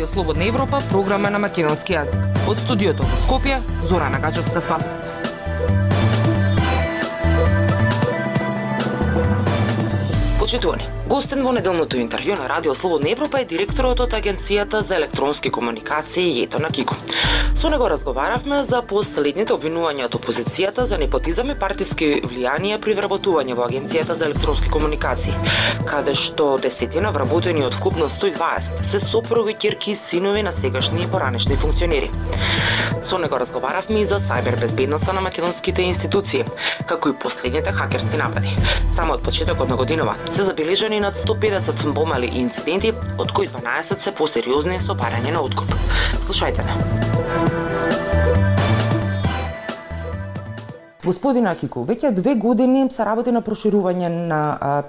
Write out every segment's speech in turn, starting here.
Радио Слободна Европа, програма на македонски јазик. Од студиото во Скопје, Зорана Гачевска-Спасовска. Почитувани, гостен во неделното интервју на Радио Слободна Европа е директорот од Агенцијата за електронски комуникации Јето на Кико. Со него разговаравме за последните обвинувања од опозицијата за непотизам и партиски влијанија при вработување во Агенцијата за електронски комуникации, каде што десетина вработени од вкупно 120 се сопруги, ќерки и синови на сегашни и поранешни функционери. Со него разговаравме и за сајбер безбедноста на македонските институции, како и последните хакерски напади. Само од почетокот на годинова се забележани над 150 помали инциденти, од кои 12 се посериозни со барање на откуп. Слушајте не. Господин Акико, веќе две години се работи на проширување на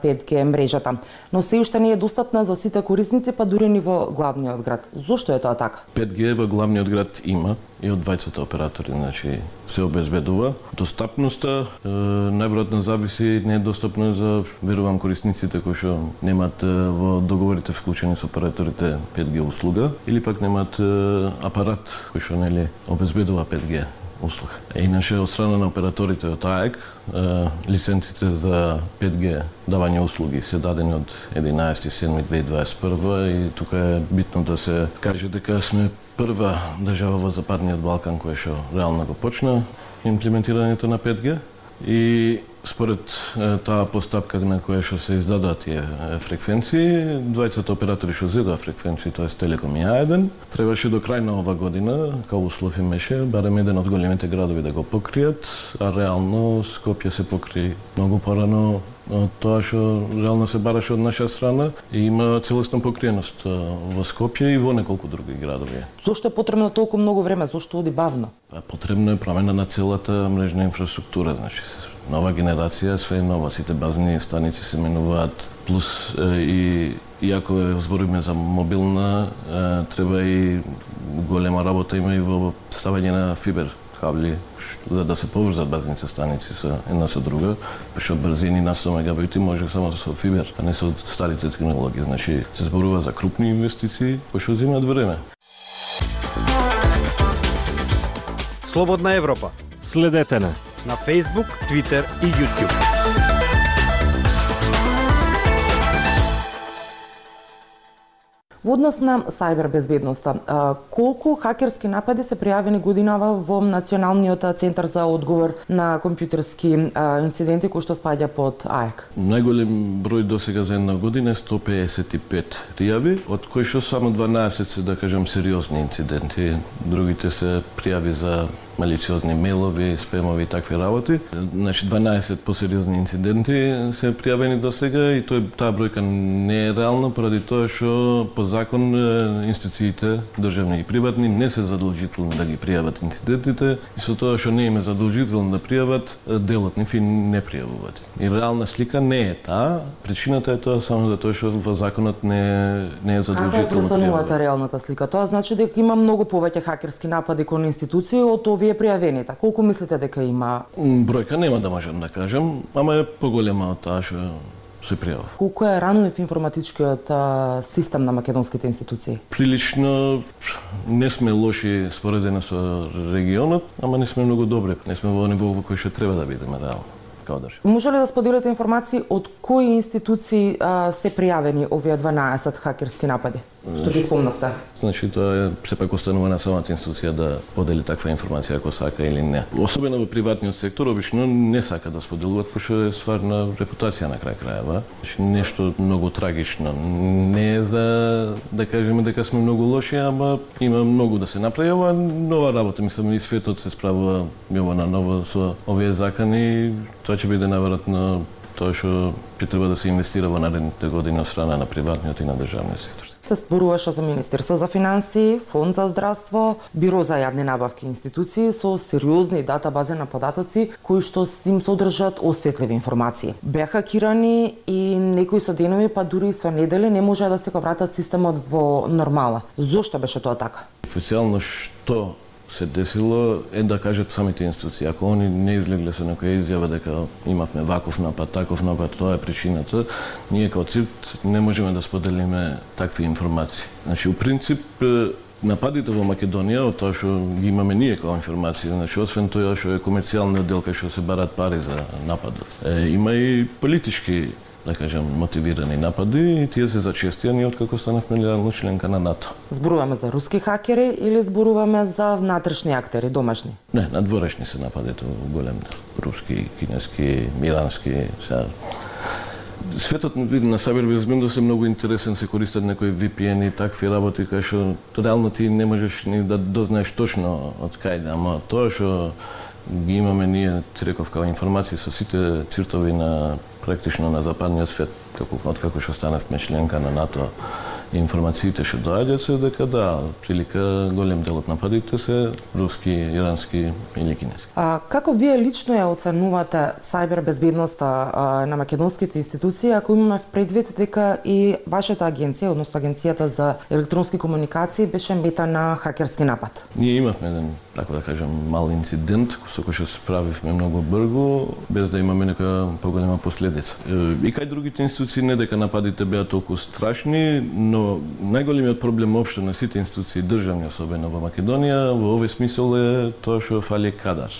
5G мрежата, но се уште не е достапна за сите корисници, па дури ни во главниот град. Зошто е тоа така? 5G во главниот град има и од двајцата оператори, значи се обезбедува. Достапноста најверојатно зависи не е за верувам корисниците кои што немаат во договорите вклучени со операторите 5G услуга или пак немаат апарат кој што нели обезбедува 5G услуга. Иначе, од страна на операторите од АЕК, лиценците за 5G давање услуги се дадени од 11.7.2021 и тука е битно да се каже дека сме прва држава во Западниот Балкан која што реално го почна имплементирањето на 5G и според таа постапка на која што се издадат тие фреквенции, двајцата оператори што зедоа фреквенции, е Телеком и А1, требаше до крај на ова година, као услов имеше, барем еден од големите градови да го покријат, а реално Скопје се покри многу порано тоа што реално се бараше од наша страна и има целосна покриеност во Скопје и во неколку други градови. Зошто е потребно толку многу време? Зошто оди бавно? Па потребно е промена на целата мрежна инфраструктура, значи нова генерација, све е нова, сите базни станици се менуваат, плюс и иако збориме за мобилна, треба и голема работа има и во ставање на фибер кабли за да се поврзат базните станици со една со друга, пошто брзини на 100 мегабити може само со фибер, а не со старите технологии. Значи се зборува за крупни инвестиции кои што земат време. Слободна Европа. Следете на на Facebook, Twitter и YouTube. Во однос на сајбер безбедноста, колку хакерски напади се пријавени годинава во Националниот центар за одговор на компјутерски инциденти кои што спаѓа под АЕК? Најголем број досега за една година е 155 пријави, од кои што само 12 се да кажам сериозни инциденти, другите се пријави за малициозни мейлови, спемови и такви работи. Значи 12 посериозни инциденти се пријавени до сега и тој таа бројка не е реална поради тоа што по закон институциите државни и приватни не се задолжителни да ги пријават инцидентите и со тоа што не им е задолжително да пријават делот нив и не пријавуваат. И реална слика не е таа, причината е тоа само за тоа што во законот не не е задолжително. Како проценувате реалната слика? Тоа значи дека има многу повеќе хакерски напади кон институции од овие пријавените. Колку мислите дека има? Бројка нема да можам да кажам, ама е поголема од таа што се пријава. Колку е ранлив информатичкиот а, систем на македонските институции? Прилично не сме лоши споредено со регионот, ама не сме многу добри. Не сме во ниво во кој што треба да бидеме реално како држава. Може ли да споделите информации од кои институции а, се пријавени овие 12 хакерски напади? Што ги спомнавте? Значи тоа е сепак останува на самата институција да подели таква информација ако сака или не. Особено во приватниот сектор обично не сака да споделуваат пошто е ствар на репутација на крај крајава. Значи нешто многу трагично. Не е за да кажеме дека сме многу лоши, ама има многу да се направи. Ова нова работа, мислам и светот се справува јово на ново со овие закони. Тоа ќе биде наверојатно тоа што ќе треба да се инвестира во наредните години од страна на приватниот и на државниот сектор се зборуваше за Министерство за финансии, Фонд за здравство, Биро за јавни набавки институции со сериозни датабази на податоци кои што им содржат осетливи информации. Беа кирани и некои со денови, па дури со недели не може да се вратат системот во нормала. Зошто беше тоа така? Официјално што се десило е да кажат самите институции. Ако они не излегле со некоја изјава дека имавме ваков напад, таков напад, тоа е причината, ние како ЦИРТ не можеме да споделиме такви информации. Значи, у принцип, нападите во Македонија, од тоа што ги имаме ние како информација. значи освен тоа што е комерцијалниот делка што се барат пари за нападот, е, има и политички да кажем, мотивирани напади и тие се зачестија од како станавме легална членка на НАТО. Зборуваме за руски хакери или зборуваме за внатрешни актери, домашни? Не, надворешни се нападите голем руски, кинески, ирански, сега Светот на сабербезбедност е многу интересен, се користат некои VPN и такви работи кај што реално ти не можеш ни да дознаеш точно од кај да, ама тоа што ги имаме ние, ти реков, како информации со сите циртови на практично на западниот свет, како од како што станавме членка на НАТО, информациите што доаѓаат се дека да, прилика голем дел од нападите се руски, ирански или кинески. А како вие лично ја оценувате сајбер безбедноста на македонските институции ако имаме в предвид дека и вашата агенција, односно агенцијата за електронски комуникации беше мета на хакерски напад? Ние имавме еден така да кажем, мал инцидент со кој што се справивме многу брзо, без да имаме нека поголема последица. И кај другите институции не дека нападите беа толку страшни, но најголемиот проблем општо на сите институции државни, особено во Македонија, во овој смисол е тоа што фали кадар,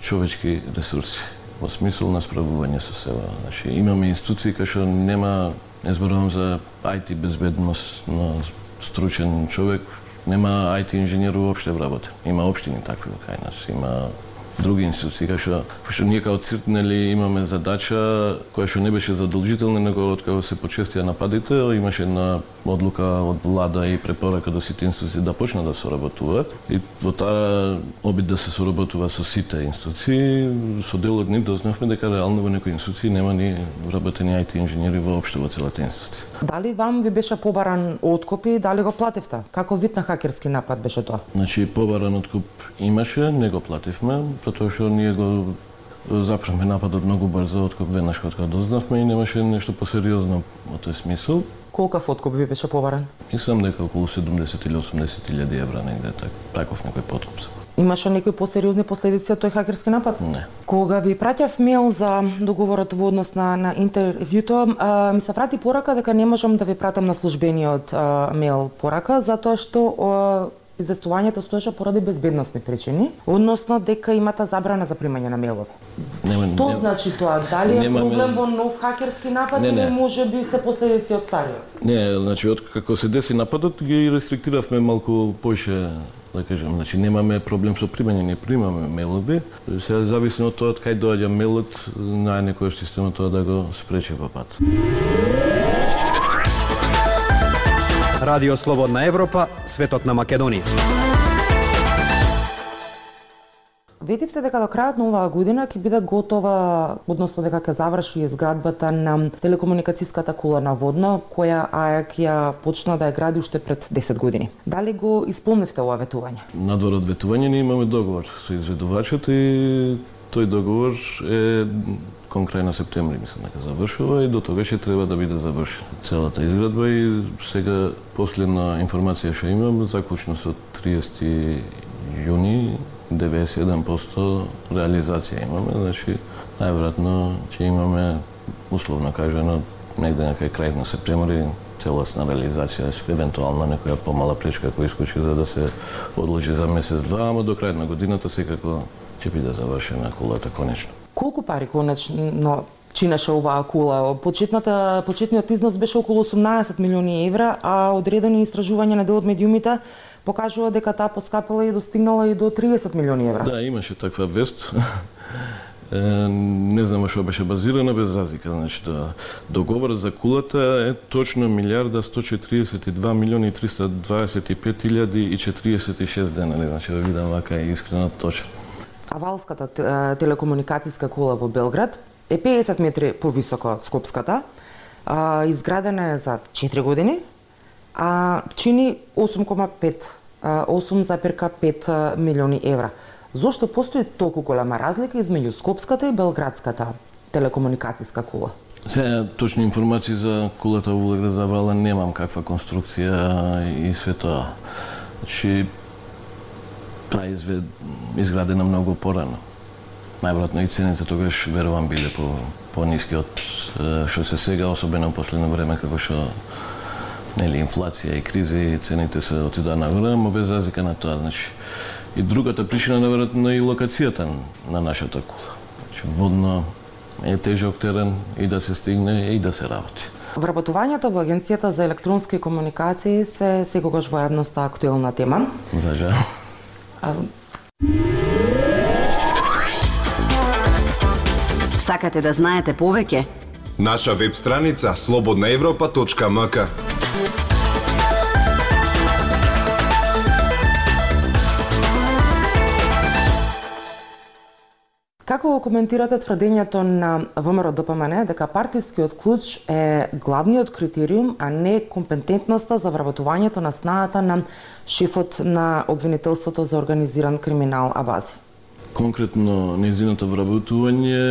човечки ресурси во смисол на справување со себе. Значи, имаме институции кај што нема, не зборувам за IT безбедност на стручен човек, Нема IT инженер уопште вработен. Има општини такви во кај нас. Има други институции, кај што, што ние као ЦИРТ нели имаме задача која што не беше задолжителна, него од кога се почестија нападите, имаше една одлука од влада и препорака до сите институции да почнат да соработуваат. И во таа обид да се соработува со сите институции, со дел од нив дознавме дека реално во некои институции нема ни вработени IT инженери воопште во целата институција. Дали вам ви беше побаран откуп и дали го плативте? Како вид на хакерски напад беше тоа? Значи побаран откуп имаше, не го плативме, затоа што ние го запраме нападот многу брзо откуп веднаш кога дознавме и немаше нешто посериозно во тој смисол. Колкав откуп ви беше побаран? Мислам дека околу 70 или 80 илјади евра негде так, таков некој подкуп. Имаше некои посериозни последици од тој хакерски напад? Не. Кога ви праќав мейл за договорот во однос на, на интервјуто, а, ми се врати порака дека не можам да ви пратам на службениот а, мейл порака, затоа што а, известувањето стоеше поради безбедносни причини, односно дека имате забрана за примање на мейлови. Нема, Што нема, значи тоа? Дали е проблем во нов хакерски напад Не, не. или може би се последици од стариот? Не, значи од како се деси нападот ги рестриктиравме малку поише да кажем, значи немаме проблем со примање, не примаме мейлови. Се зависи од тоа од кај доаѓа мейлот, знае некој система тоа да го спречи во пат. Радио Слободна Европа, светот на Македонија. Ветивте дека до крајот на оваа година ќе биде готова, односно дека ќе заврши изградбата на телекомуникацијската кула на Водно, која АЕК ја почна да ја гради уште пред 10 години. Дали го исполнивте ова ветување? Надвор од ветување ние имаме договор со изведувачот и тој договор е кон крај на септември мислам дека завршува и до тогаш ќе треба да биде завршена целата изградба и сега последна информација што имам заклучно со 30 јуни 91% реализација имаме, значи најверојатно ќе имаме условно кажано негде на крај крај на септември целосна реализација, евентуално некоја помала пречка која искочи за да се одложи за месец два, ама до крај на годината секако ќе биде завршена кулата конечно. Колку пари конечно чинеше оваа кула? Почетната, почетниот износ беше околу 18 милиони евра, а одредени истражувања на дел од медиумите покажува дека таа поскапела и достигнала и до 30 милиони евра. Да, имаше таква вест. Не знам што беше базирана без разлика. Значи, да, договорот за кулата е точно милиарда 142 милиони 325 илјади и 46 денали. Значи, да видам вака е искрено точно. Авалската те- телекомуникацијска кула во Белград е 50 метри повисока од Скопската, а, изградена е за 4 години, а чини 8,5 8,5 милиони евра. Зошто постои толку голема разлика измеѓу Скопската и Белградската телекомуникацијска кула? Се, точни информации за кулата во Белград за Вала немам каква конструкција и све тоа. Значи, Таа изве изградена многу порано. Најверојатно и цените тогаш верувам биле по пониски од е, што се сега, особено во последно време како што нели инфлација и кризи, цените се отидоа нагоре, но без разлика на тоа, значи и другата причина наверојатно и локацијата на нашата кула. Значи водно е тежок терен и да се стигне и да се работи. Вработувањето во Агенцијата за електронски комуникации се секогаш во едноста актуелна тема. За жал. Сакате да знаете повеќе? Наша веб страница slobodnaevropa.mk Како го коментирате тврдењето на ВМРО ДПМН дека партискиот клуч е главниот критериум, а не компетентноста за вработувањето на снаата на шефот на обвинителството за организиран криминал Абази? Конкретно незиното вработување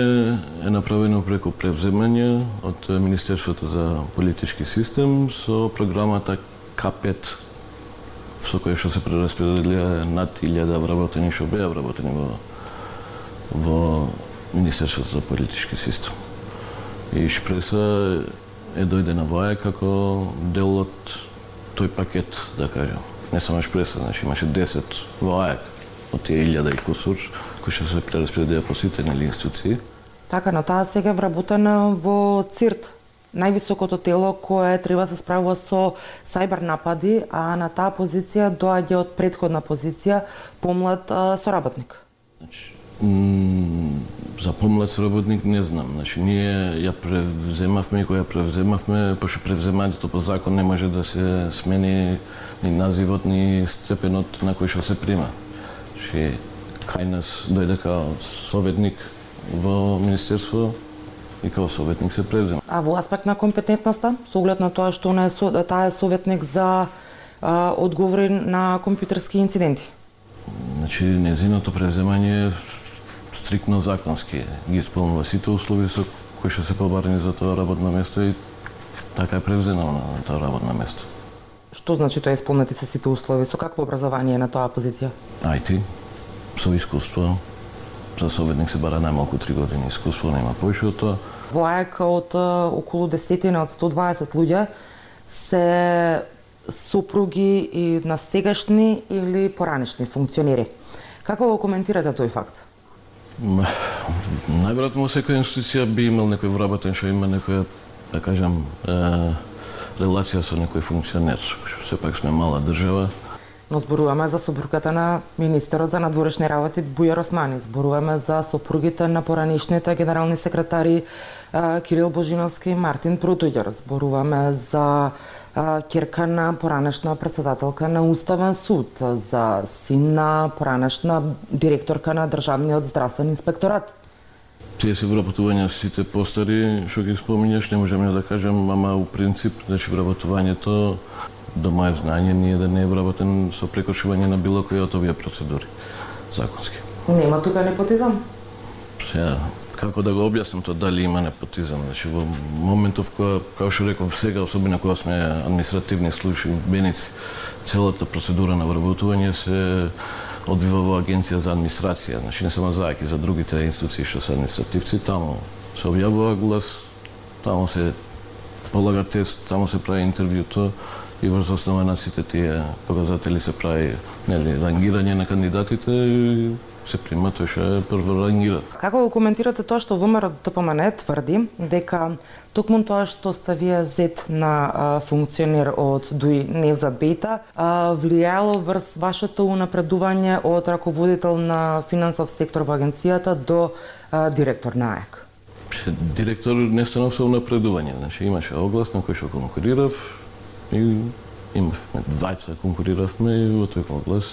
е направено преку превземање од Министерството за политички систем со програмата К5 со која што се прераспределија над 1000 вработени што беа вработени во во Министерството за политички систем. И шпреса е дојдена во АЕ како дел од тој пакет, да кажем. Не само шпреса, значи имаше 10 во АЕК од тие 1000 и кусур кои што се прераспределија по сите нели институции. Така, но таа сега е вработена во ЦИРТ, највисокото тело кое треба да се справува со сајбер напади, а на таа позиција доаѓа од предходна позиција помлад а, соработник. Значи, за помлад соработник не знам. Значи, ние ја превземавме и која превземавме, пошто превземањето по закон не може да се смени ни називот, ни степенот на кој што се прима. Значи, кај нас дојде као советник во Министерство и као советник се превзема. А во аспект на компетентноста, со оглед на тоа што она е таа е советник за а, одговори на компјутерски инциденти. Значи, незиното превземање стриктно законски. Ги исполнува сите услови со кои што се побарени за тоа работно место и така е превзено на тоа работно место. Што значи тоа исполнети се сите услови? Со какво образование е на тоа позиција? IT, со искуство, за советник се бара најмалку 3 години искуство, нема повеќе од тоа. Во АЕК од околу десетина од 120 луѓе се супруги и на сегашни или поранешни функционери. Како го коментирате тој факт? Најверојатно во секоја институција би имал некој вработен што има некоја, да кажам, е, релација со некој функционер. Што сепак сме мала држава. Но зборуваме за сопругата на министерот за надворешни работи Бујар Османи, зборуваме за сопругите на поранишните генерални секретари Кирил Божиновски и Мартин Прутуѓер, зборуваме за а, керка на поранешна председателка на Уставен суд, за син на поранешна директорка на Државниот здравствен инспекторат. Тие се вработувања сите постари што ги споминјаш, не можеме да кажам, ама у принцип, значи вработувањето до моје знање ние да не е вработен со прекошување на било која од овие процедури законски. Нема тука непотизам. Сега, како да го објаснам тоа дали има непотизам? Значи, во моментов кога, како што реков сега, особено кога сме административни служби беници, целата процедура на вработување се одвива во Агенција за администрација, значи не само зајаки, за другите институции што се административци, таму се објавува глас, таму се полага тест, таму се прави интервјуто и врз основа на сите тие показатели се прави нели рангирање на кандидатите и се прима тој што е прво рангиран. Како го коментирате тоа што ВМРО ДПМН тврди дека токму тоа што сте вие зет на функционер од ДУИ Невзат Бејта а, влијало врз вашето унапредување од раководител на финансов сектор во агенцијата до директор на АЕК? Директор не станав со напредување, значи имаше оглас на кој што конкурирав и имавме двајца конкуриравме и во тој оглас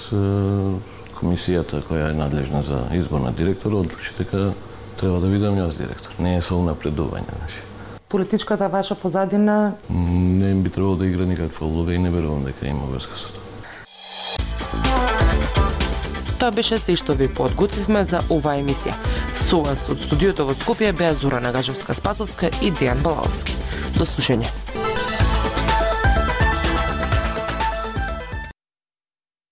комисијата која е надлежна за избор на директор одлучи дека треба да бидам јас директор. Не е со напредување, значи. Политичката ваша позадина Не би требало да игра никаква улога и не верувам дека има врска со тоа. Тоа беше се што ви подготвивме за оваа емисија. Со вас од студиото во Скопје беа Зора Нагажевска Спасовска и Дејан Балаовски. До слушање.